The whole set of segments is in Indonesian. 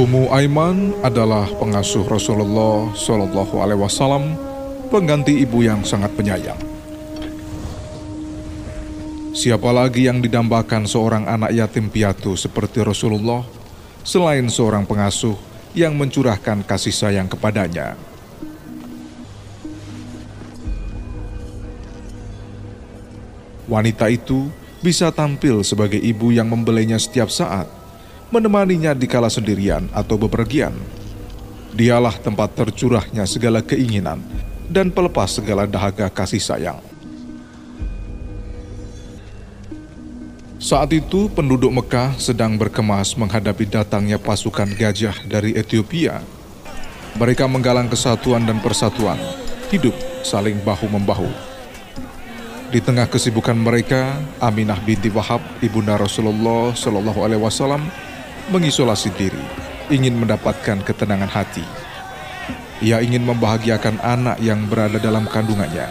Ummu Aiman adalah pengasuh Rasulullah Shallallahu Alaihi Wasallam, pengganti ibu yang sangat penyayang. Siapa lagi yang didambakan seorang anak yatim piatu seperti Rasulullah, selain seorang pengasuh yang mencurahkan kasih sayang kepadanya? Wanita itu bisa tampil sebagai ibu yang membelainya setiap saat menemaninya di kala sendirian atau bepergian. Dialah tempat tercurahnya segala keinginan dan pelepas segala dahaga kasih sayang. Saat itu penduduk Mekah sedang berkemas menghadapi datangnya pasukan gajah dari Ethiopia. Mereka menggalang kesatuan dan persatuan, hidup saling bahu-membahu. Di tengah kesibukan mereka, Aminah binti Wahab, ibunda Rasulullah Shallallahu Alaihi Wasallam, mengisolasi diri, ingin mendapatkan ketenangan hati. Ia ingin membahagiakan anak yang berada dalam kandungannya.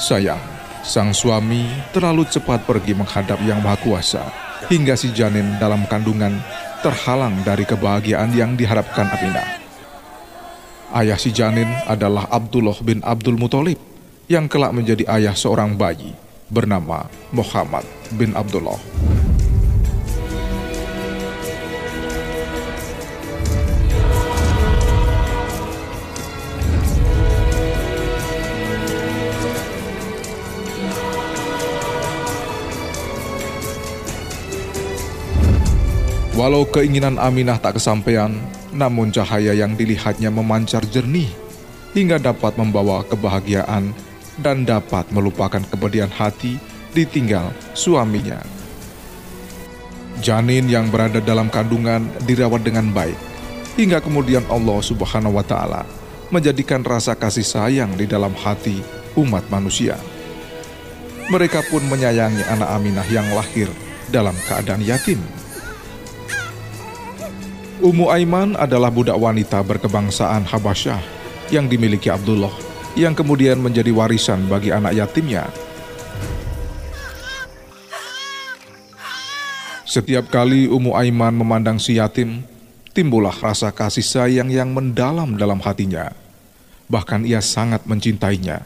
Sayang, sang suami terlalu cepat pergi menghadap Yang Maha Kuasa hingga si janin dalam kandungan terhalang dari kebahagiaan yang diharapkan Aminah. Ayah si janin adalah Abdullah bin Abdul Muthalib yang kelak menjadi ayah seorang bayi bernama Muhammad bin Abdullah. Walau keinginan Aminah tak kesampaian, namun cahaya yang dilihatnya memancar jernih hingga dapat membawa kebahagiaan dan dapat melupakan kepedihan hati ditinggal suaminya. Janin yang berada dalam kandungan dirawat dengan baik hingga kemudian Allah Subhanahu wa taala menjadikan rasa kasih sayang di dalam hati umat manusia. Mereka pun menyayangi anak Aminah yang lahir dalam keadaan yatim. Ummu Aiman adalah budak wanita berkebangsaan Habasyah yang dimiliki Abdullah, yang kemudian menjadi warisan bagi anak yatimnya. Setiap kali Ummu Aiman memandang si yatim, timbullah rasa kasih sayang yang mendalam dalam hatinya. Bahkan ia sangat mencintainya.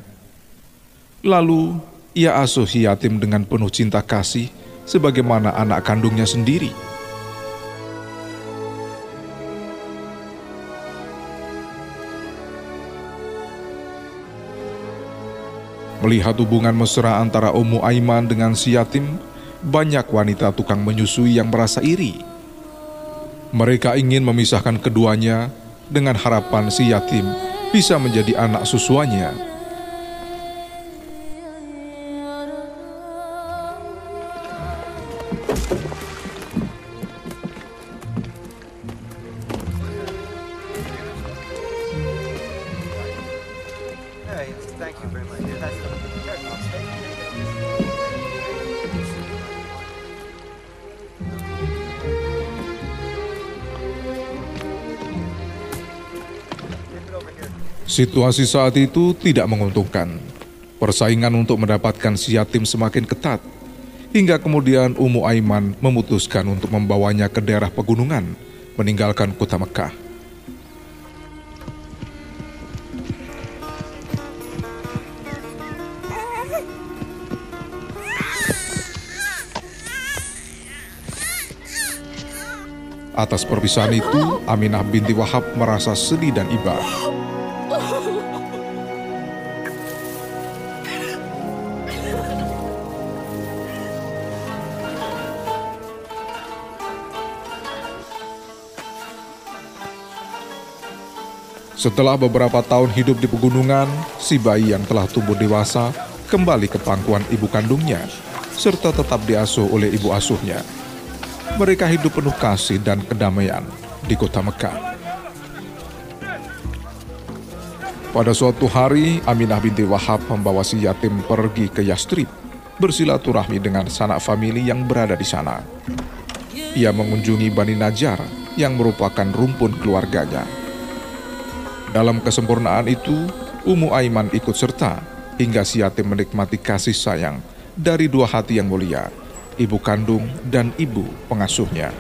Lalu, ia asuh si yatim dengan penuh cinta kasih sebagaimana anak kandungnya sendiri. Melihat hubungan mesra antara Ummu Aiman dengan si yatim, banyak wanita tukang menyusui yang merasa iri. Mereka ingin memisahkan keduanya dengan harapan si yatim bisa menjadi anak susuannya. Situasi saat itu tidak menguntungkan. Persaingan untuk mendapatkan si yatim semakin ketat. Hingga kemudian Ummu Aiman memutuskan untuk membawanya ke daerah pegunungan, meninggalkan kota Mekah. Atas perpisahan itu, Aminah binti Wahab merasa sedih dan iba. Setelah beberapa tahun hidup di pegunungan, si bayi yang telah tumbuh dewasa kembali ke pangkuan ibu kandungnya, serta tetap diasuh oleh ibu asuhnya. Mereka hidup penuh kasih dan kedamaian di kota Mekah. Pada suatu hari, Aminah binti Wahab membawa si yatim pergi ke Yastrib, bersilaturahmi dengan sanak famili yang berada di sana. Ia mengunjungi Bani Najjar yang merupakan rumpun keluarganya. Dalam kesempurnaan itu, Ummu Aiman ikut serta hingga si yatim menikmati kasih sayang dari dua hati yang mulia, ibu kandung dan ibu pengasuhnya.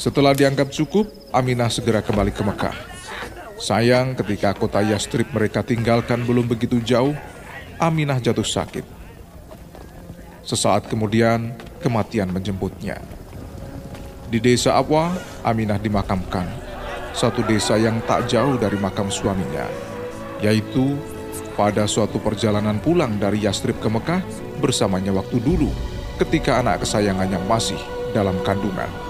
Setelah dianggap cukup, Aminah segera kembali ke Mekah. Sayang ketika kota Yastrib mereka tinggalkan belum begitu jauh, Aminah jatuh sakit. Sesaat kemudian, kematian menjemputnya. Di desa Abwa, Aminah dimakamkan, satu desa yang tak jauh dari makam suaminya, yaitu pada suatu perjalanan pulang dari Yastrib ke Mekah bersamanya waktu dulu ketika anak kesayangannya masih dalam kandungan.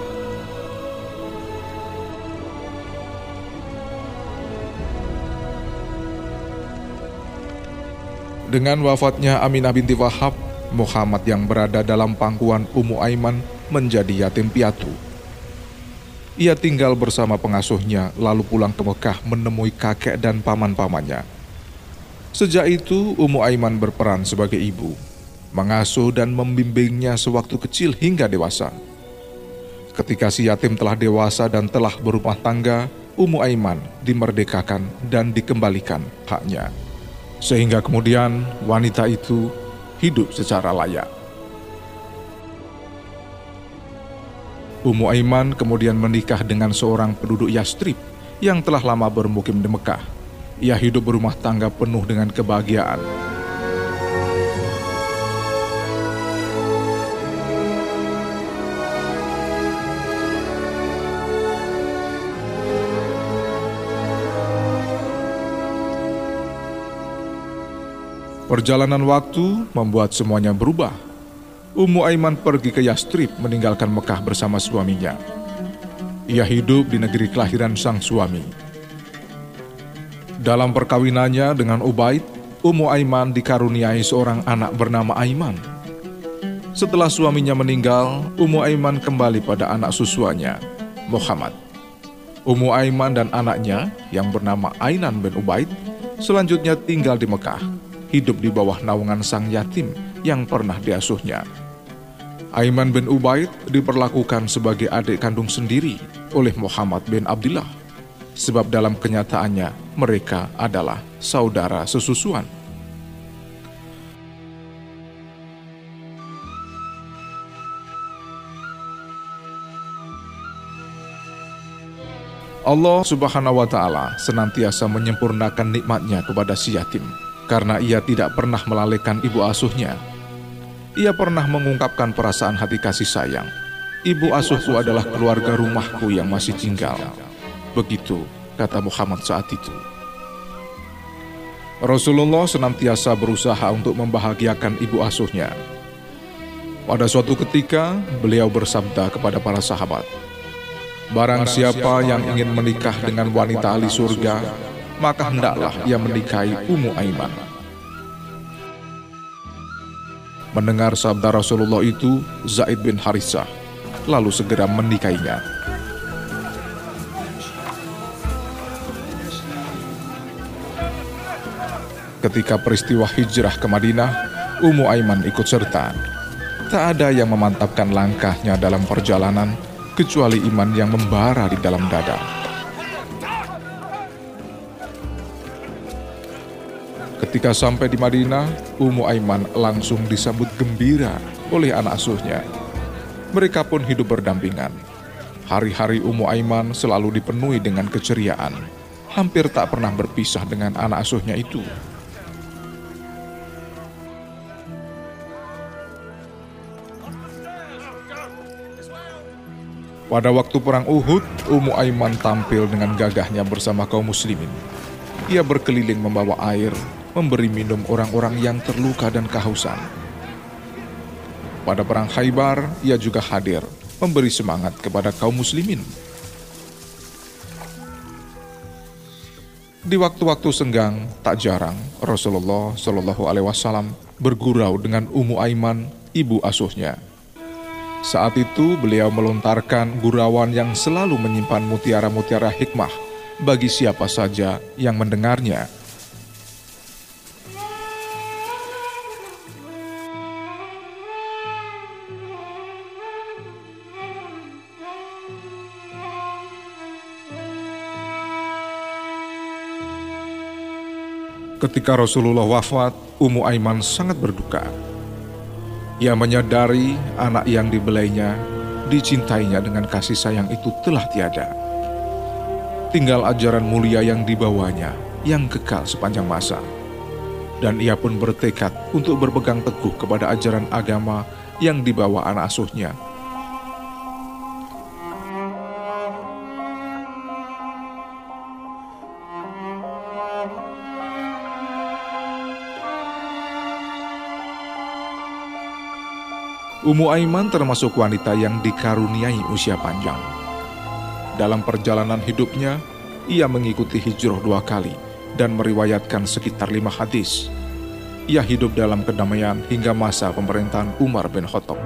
Dengan wafatnya Aminah binti Wahab, Muhammad yang berada dalam pangkuan Ummu Aiman menjadi yatim piatu. Ia tinggal bersama pengasuhnya lalu pulang ke Mekah menemui kakek dan paman-pamannya. Sejak itu Ummu Aiman berperan sebagai ibu, mengasuh dan membimbingnya sewaktu kecil hingga dewasa. Ketika si yatim telah dewasa dan telah berumah tangga, Ummu Aiman dimerdekakan dan dikembalikan haknya sehingga kemudian wanita itu hidup secara layak. Ummu Aiman kemudian menikah dengan seorang penduduk Yastrib yang telah lama bermukim di Mekah. Ia hidup berumah tangga penuh dengan kebahagiaan. Perjalanan waktu membuat semuanya berubah. Ummu Aiman pergi ke Yastrib meninggalkan Mekah bersama suaminya. Ia hidup di negeri kelahiran sang suami. Dalam perkawinannya dengan Ubaid, Ummu Aiman dikaruniai seorang anak bernama Aiman. Setelah suaminya meninggal, Ummu Aiman kembali pada anak susuanya, Muhammad. Ummu Aiman dan anaknya yang bernama Ainan bin Ubaid selanjutnya tinggal di Mekah hidup di bawah naungan sang yatim yang pernah diasuhnya. Aiman bin Ubaid diperlakukan sebagai adik kandung sendiri oleh Muhammad bin Abdullah, sebab dalam kenyataannya mereka adalah saudara sesusuan. Allah Subhanahu wa Ta'ala senantiasa menyempurnakan nikmatnya kepada si yatim karena ia tidak pernah melalaikan ibu asuhnya. Ia pernah mengungkapkan perasaan hati kasih sayang. Ibu asuhku adalah keluarga rumahku yang masih tinggal. Begitu kata Muhammad saat itu. Rasulullah senantiasa berusaha untuk membahagiakan ibu asuhnya. Pada suatu ketika, beliau bersabda kepada para sahabat, Barang siapa yang ingin menikah dengan wanita ahli surga, maka hendaklah ia menikahi Ummu Aiman. Mendengar sabda Rasulullah itu, Zaid bin Harisah lalu segera menikahinya. Ketika peristiwa hijrah ke Madinah, Ummu Aiman ikut serta. Tak ada yang memantapkan langkahnya dalam perjalanan kecuali iman yang membara di dalam dada. Ketika sampai di Madinah, Ummu Aiman langsung disambut gembira oleh anak asuhnya. Mereka pun hidup berdampingan. Hari-hari Ummu Aiman selalu dipenuhi dengan keceriaan. Hampir tak pernah berpisah dengan anak asuhnya itu. Pada waktu perang Uhud, Ummu Aiman tampil dengan gagahnya bersama kaum muslimin. Ia berkeliling membawa air, memberi minum orang-orang yang terluka dan kehausan. Pada perang Khaybar, ia juga hadir, memberi semangat kepada kaum muslimin. Di waktu-waktu senggang, tak jarang Rasulullah Shallallahu Alaihi Wasallam bergurau dengan Ummu Aiman, ibu asuhnya. Saat itu beliau melontarkan gurauan yang selalu menyimpan mutiara-mutiara hikmah bagi siapa saja yang mendengarnya. Ketika Rasulullah wafat, Ummu Aiman sangat berduka. Ia menyadari anak yang dibelainya, dicintainya dengan kasih sayang itu telah tiada. Tinggal ajaran mulia yang dibawanya, yang kekal sepanjang masa. Dan ia pun bertekad untuk berpegang teguh kepada ajaran agama yang dibawa anak asuhnya, Umu Aiman termasuk wanita yang dikaruniai usia panjang. Dalam perjalanan hidupnya, ia mengikuti hijrah dua kali dan meriwayatkan sekitar lima hadis. Ia hidup dalam kedamaian hingga masa pemerintahan Umar bin Khattab.